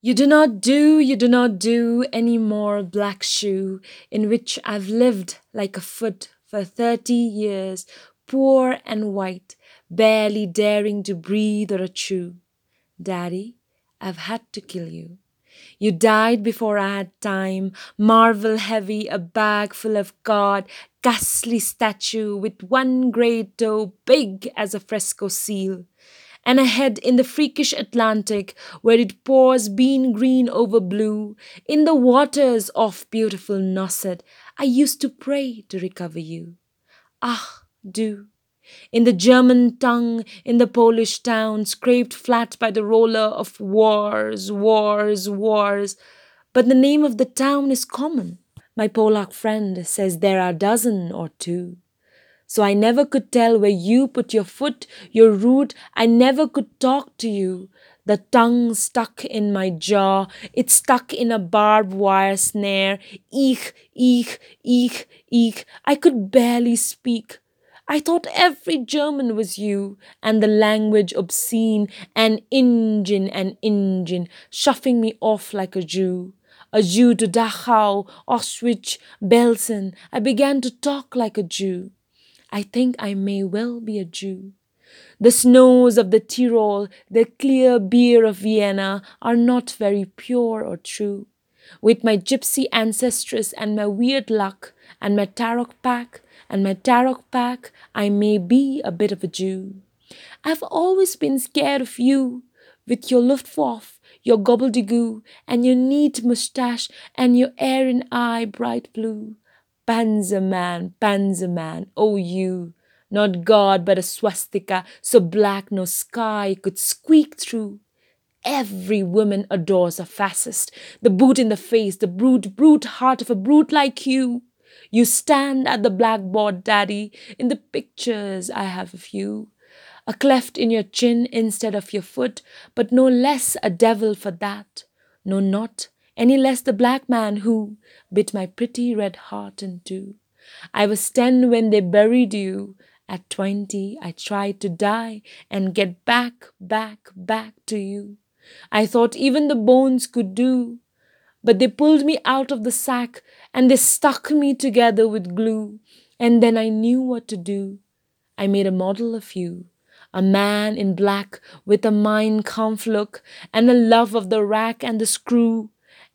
You do not do, you do not do any more black shoe, in which I've lived like a foot for thirty years, poor and white, barely daring to breathe or a chew. Daddy, I've had to kill you. You died before I had time, marvel heavy, a bag full of God, ghastly statue with one great toe big as a Frisco seal and ahead in the freakish Atlantic, where it pours bean green over blue, in the waters of beautiful Nauset, I used to pray to recover you. Ah, do. In the German tongue, in the Polish town, scraped flat by the roller of wars, wars, wars. But the name of the town is common. My Polak friend says there are a dozen or two. So I never could tell where you put your foot, your root. I never could talk to you. The tongue stuck in my jaw. It stuck in a barbed wire snare. Eek, eek, eek, eek. I could barely speak. I thought every German was you, and the language obscene, an engine, an engine, shuffling me off like a Jew. A Jew to Dachau, Auschwitz, Belsen. I began to talk like a Jew. I think I may well be a Jew. The snows of the Tyrol, the clear beer of Vienna are not very pure or true. With my gypsy ancestress and my weird luck and my tarot pack and my tarot pack, I may be a bit of a Jew. I've always been scared of you, with your Luftwaffe, your gobbledygoo, and your neat moustache and your Aryan eye bright blue. Panzerman, Panzerman, oh you, not God but a swastika, so black no sky could squeak through. Every woman adores a fascist, the boot in the face, the brute, brute heart of a brute like you. You stand at the blackboard, Daddy, in the pictures I have of you. A cleft in your chin instead of your foot, but no less a devil for that. No, not any less the black man who bit my pretty red heart in two. I was ten when they buried you. At twenty, I tried to die and get back, back, back to you. I thought even the bones could do. But they pulled me out of the sack and they stuck me together with glue. And then I knew what to do. I made a model of you a man in black with a Mein Kampf look and a love of the rack and the screw.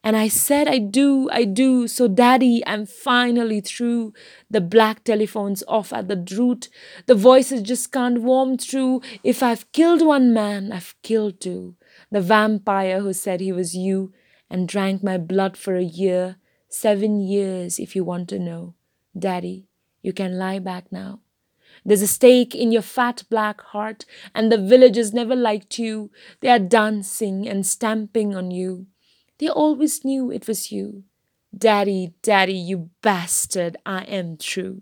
And I said, I do, I do. So, Daddy, I'm finally through. The black telephone's off at the root. The voices just can't warm through. If I've killed one man, I've killed two. The vampire who said he was you and drank my blood for a year. Seven years, if you want to know. Daddy, you can lie back now. There's a stake in your fat black heart, and the villagers never liked you. They are dancing and stamping on you. They always knew it was you. Daddy, daddy, you bastard, I am true.